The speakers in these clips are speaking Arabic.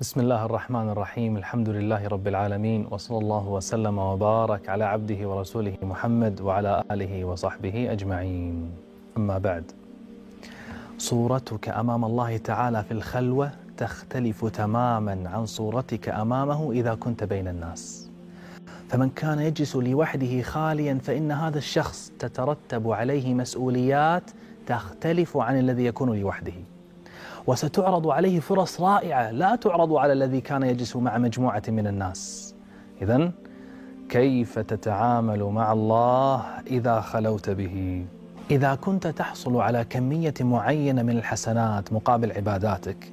بسم الله الرحمن الرحيم الحمد لله رب العالمين وصلى الله وسلم وبارك على عبده ورسوله محمد وعلى آله وصحبه أجمعين أما بعد صورتك أمام الله تعالى في الخلوة تختلف تماما عن صورتك أمامه إذا كنت بين الناس فمن كان يجلس لوحده خاليا فإن هذا الشخص تترتب عليه مسؤوليات تختلف عن الذي يكون لوحده وستعرض عليه فرص رائعة. لا تعرض على الذي كان يجلس مع مجموعة من الناس. إذا كيف تتعامل مع الله إذا خلوت به؟ إذا كنت تحصل على كمية معينة من الحسنات مقابل عباداتك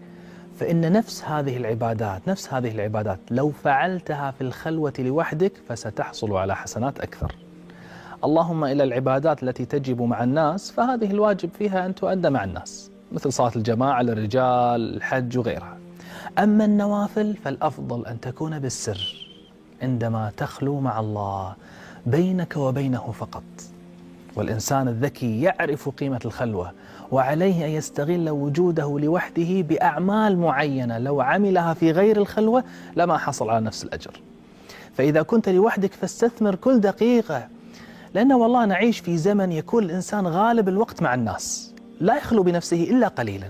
فإن نفس هذه العبادات نفس هذه العبادات لو فعلتها في الخلوة لوحدك فستحصل على حسنات أكثر. اللهم إلى العبادات التي تجب مع الناس فهذه الواجب فيها أن تؤدى مع الناس. مثل صلاة الجماعة للرجال الحج وغيرها. أما النوافل فالأفضل أن تكون بالسر عندما تخلو مع الله بينك وبينه فقط. والإنسان الذكي يعرف قيمة الخلوة وعليه أن يستغل وجوده لوحده بأعمال معينة. لو عملها في غير الخلوة لما حصل على نفس الأجر. فإذا كنت لوحدك فاستثمر كل دقيقة لأن والله نعيش في زمن يكون الإنسان غالب الوقت مع الناس. لا يخلو بنفسه إلا قليلا.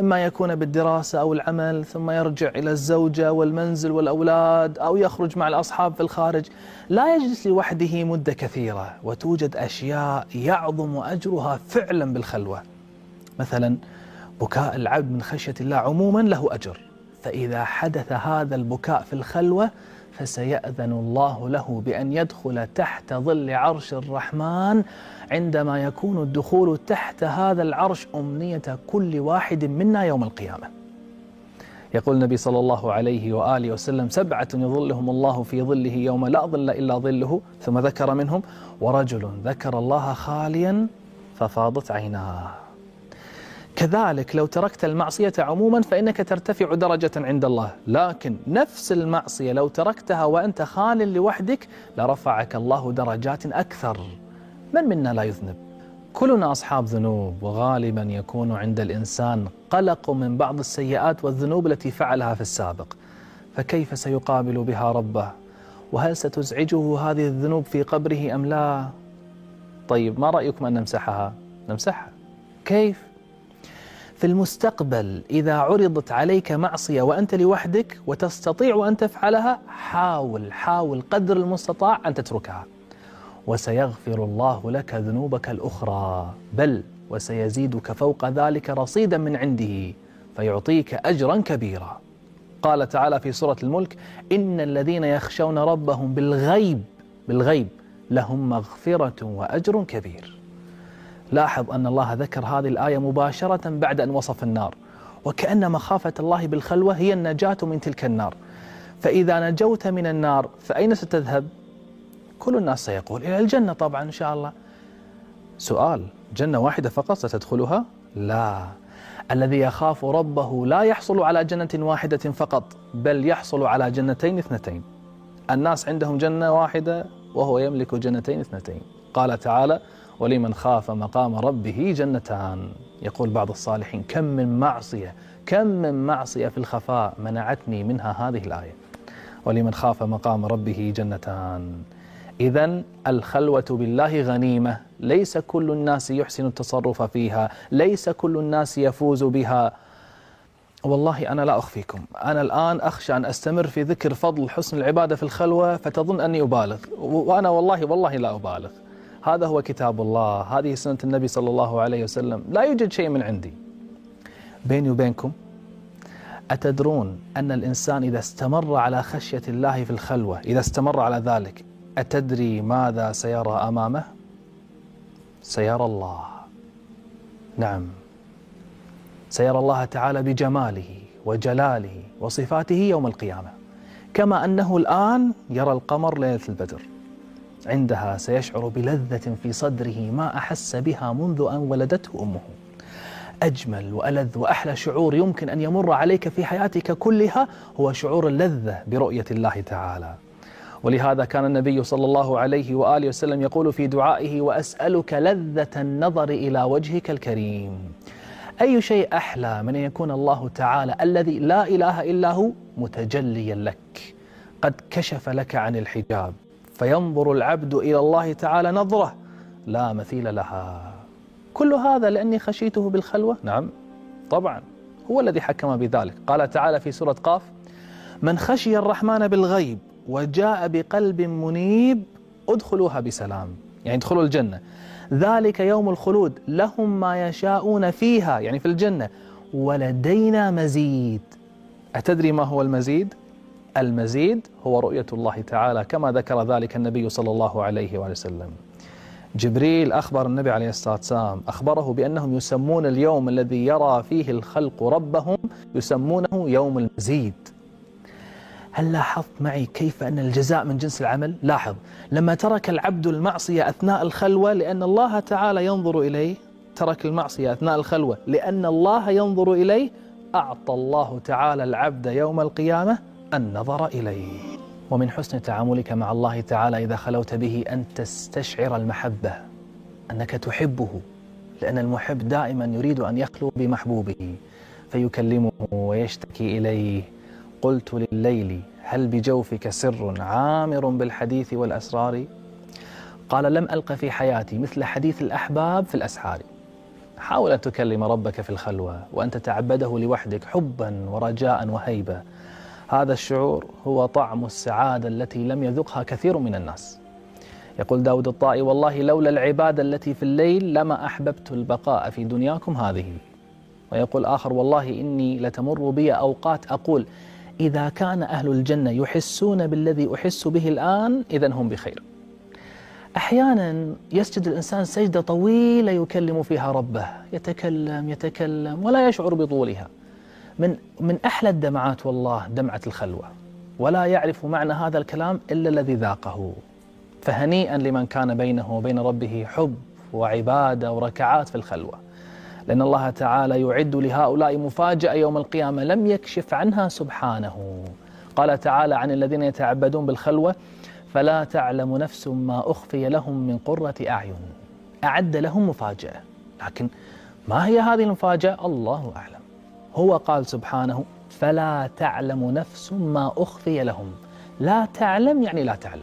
إما يكون بالدراسة أو العمل ثم يرجع إلى الزوجة والمنزل والأولاد أو يخرج مع الأصحاب في الخارج. لا يجلس لوحده مدة كثيرة وتوجد أشياء يعظم أجرها فعلا بالخلوة. مثلا بكاء العبد من خشية الله عموما له أجر. فإذا حدث هذا البكاء في الخلوة فسيأذن الله له بأن يدخل تحت ظل عرش الرحمن عندما يكون الدخول تحت هذا العرش أمنية كل واحد منا يوم القيامة. يقول النبي صلى الله عليه وآله وسلم سبعة يظلهم الله في ظله يوم لا ظل إلا ظله ثم ذكر منهم ورجل ذكر الله خاليا ففاضت عيناه. كذلك لو تركت المعصية عموما فإنك ترتفع درجة عند الله. لكن نفس المعصية لو تركتها وأنت خال لوحدك لرفعك الله درجات أكثر. من منا لا يذنب؟ كلنا أصحاب ذنوب وغالبا يكون عند الإنسان قلق من بعض السيئات والذنوب التي فعلها في السابق. فكيف سيقابل بها ربه؟ وهل ستزعجه هذه الذنوب في قبره أم لا؟ طيب ما رأيكم أن نمسحها؟ نمسحها. كيف؟ في المستقبل إذا عرضت عليك معصية وأنت لوحدك وتستطيع أن تفعلها حاول حاول قدر المستطاع أن تتركها. وسيغفر الله لك ذنوبك الأخرى. بل وسيزيدك فوق ذلك رصيدا من عنده فيعطيك أجرا كبيرا. قال تعالى في سورة الملك إن الذين يخشون ربهم بالغيب بالغيب لهم مغفرة وأجر كبير. لاحظ أن الله ذكر هذه الآية مباشرة بعد أن وصف النار. وكأن مخافة الله بالخلوة هي النجاة من تلك النار. فإذا نجوت من النار فأين ستذهب؟ كل الناس سيقول إلى الجنة طبعا إن شاء الله. سؤال جنة واحدة فقط ستدخلها؟ لا. الذي يخاف ربه لا يحصل على جنة واحدة فقط بل يحصل على جنتين اثنتين. الناس عندهم جنة واحدة وهو يملك جنتين اثنتين. قال تعالى ولمن خاف مقام ربه جنتان. يقول بعض الصالحين كم من معصية كم من معصية في الخفاء منعتني منها هذه الآية. ولمن خاف مقام ربه جنتان. إذا الخلوة بالله غنيمة. ليس كل الناس يحسن التصرف فيها ليس كل الناس يفوز بها. والله أنا لا أخفيكم. أنا الآن أخشى أن أستمر في ذكر فضل حسن العبادة في الخلوة فتظن أني أبالغ. وأنا والله والله لا أبالغ. هذا هو كتاب الله. هذه سنة النبي صلى الله عليه وسلم. لا يوجد شيء من عندي. بيني وبينكم أتدرون أن الإنسان إذا استمر على خشية الله في الخلوة إذا استمر على ذلك أتدري ماذا سيرى أمامه؟ سيرى الله. نعم. سيرى الله تعالى بجماله وجلاله وصفاته يوم القيامة. كما أنه الآن يرى القمر ليلة البدر. عندها سيشعر بلذة في صدره ما أحس بها منذ أن ولدته أمه. أجمل وألذ وأحلى شعور يمكن أن يمر عليك في حياتك كلها هو شعور اللذة برؤية الله تعالى. ولهذا كان النبي صلى الله عليه وآله وسلم يقول في دعائه وأسألك لذة النظر إلى وجهك الكريم. أي شيء أحلى من أن يكون الله تعالى الذي لا إله إلا هو متجليا لك. قد كشف لك عن الحجاب. فينظر العبد إلى الله تعالى نظرة لا مثيل لها. كل هذا لأني خشيته بالخلوة؟ نعم طبعا. هو الذي حكم بذلك. قال تعالى في سورة قاف من خشي الرحمن بالغيب وجاء بقلب منيب ادخلوها بسلام. يعني ادخلوا الجنة. ذلك يوم الخلود. لهم ما يشاءون فيها يعني في الجنة. ولدينا مزيد. أتدري ما هو المزيد؟ المزيد هو رؤية الله تعالى كما ذكر ذلك النبي صلى الله عليه وسلم. جبريل أخبر النبي عليه الصلاة والسلام أخبره بأنهم يسمون اليوم الذي يرى فيه الخلق ربهم يسمونه يوم المزيد. هل لاحظت معي كيف أن الجزاء من جنس العمل؟ لاحظ. لما ترك العبد المعصية أثناء الخلوة لأن الله تعالى ينظر إليه. ترك المعصية أثناء الخلوة لأن الله ينظر إليه. أعطى الله تعالى العبد يوم القيامة النظر إليه. ومن حسن تعاملك مع الله تعالى إذا خلوت به أن تستشعر المحبة أنك تحبه لأن المحب دائما يريد أن يخلو بمحبوبه فيكلمه ويشتكي إليه. قلت لليل هل بجوفك سر عامر بالحديث والأسرار؟ قال لم ألق في حياتي مثل حديث الأحباب في الأسحار. حاول أن تكلم ربك في الخلوة وأن تتعبده لوحدك حبا ورجاء وهيبة. هذا الشعور هو طعم السعادة التي لم يذقها كثير من الناس. يقول داود الطائي والله لولا العبادة التي في الليل لما أحببت البقاء في دنياكم هذه. ويقول آخر والله إني لتمر بي أوقات أقول إذا كان أهل الجنة يحسون بالذي أحس به الآن إذا هم بخير. أحيانا يسجد الإنسان سجدة طويلة يكلم فيها ربه يتكلم يتكلم ولا يشعر بطولها. من من أحلى الدمعات والله دمعة الخلوة. ولا يعرف معنى هذا الكلام إلا الذي ذاقه. فهنيئا لمن كان بينه وبين ربه حب وعبادة وركعات في الخلوة. لأن الله تعالى يعد لهؤلاء مفاجأة يوم القيامة لم يكشف عنها سبحانه. قال تعالى عن الذين يتعبدون بالخلوة فلا تعلم نفس ما أخفي لهم من قرة أعين. أعد لهم مفاجأة. لكن ما هي هذه المفاجأة؟ الله أعلم. هو قال سبحانه فلا تعلم نفس ما أخفي لهم. لا تعلم يعني لا تعلم.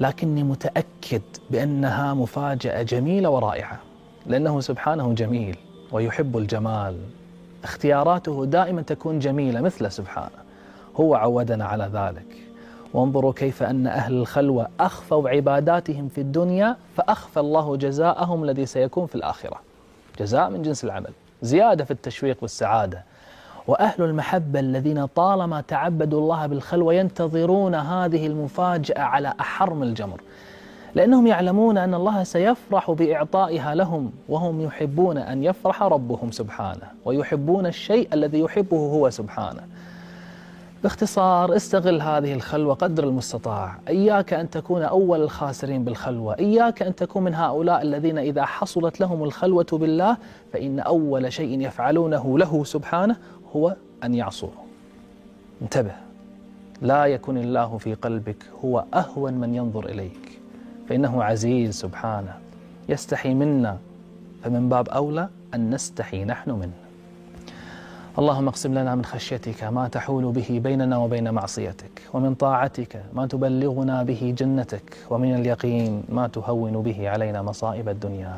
لكني متأكد بأنها مفاجأة جميلة ورائعة لأنه سبحانه جميل ويحب الجمال. اختياراته دائما تكون جميلة مثل سبحانه. هو عودنا على ذلك. وانظروا كيف أن أهل الخلوة أخفوا عباداتهم في الدنيا فأخفى الله جزاءهم الذي سيكون في الآخرة. جزاء من جنس العمل. زيادة في التشويق والسعادة. وأهل المحبة الذين طالما تعبدوا الله بالخلوة ينتظرون هذه المفاجأة على أحر من الجمر. لأنهم يعلمون أن الله سيفرح بإعطائها لهم وهم يحبون أن يفرح ربهم سبحانه ويحبون الشيء الذي يحبه هو سبحانه. باختصار استغل هذه الخلوة قدر المستطاع. إياك أن تكون أول الخاسرين بالخلوة. إياك أن تكون من هؤلاء الذين إذا حصلت لهم الخلوة بالله فإن أول شيء يفعلونه له سبحانه هو أن يعصوه. انتبه. لا يكن الله في قلبك هو أهون من ينظر إليك. فإنه عزيز سبحانه. يستحي منا فمن باب أولى أن نستحي نحن منه. اللهم اقسم لنا من خشيتك ما تحول به بيننا وبين معصيتك ومن طاعتك ما تبلغنا به جنتك ومن اليقين ما تهون به علينا مصائب الدنيا.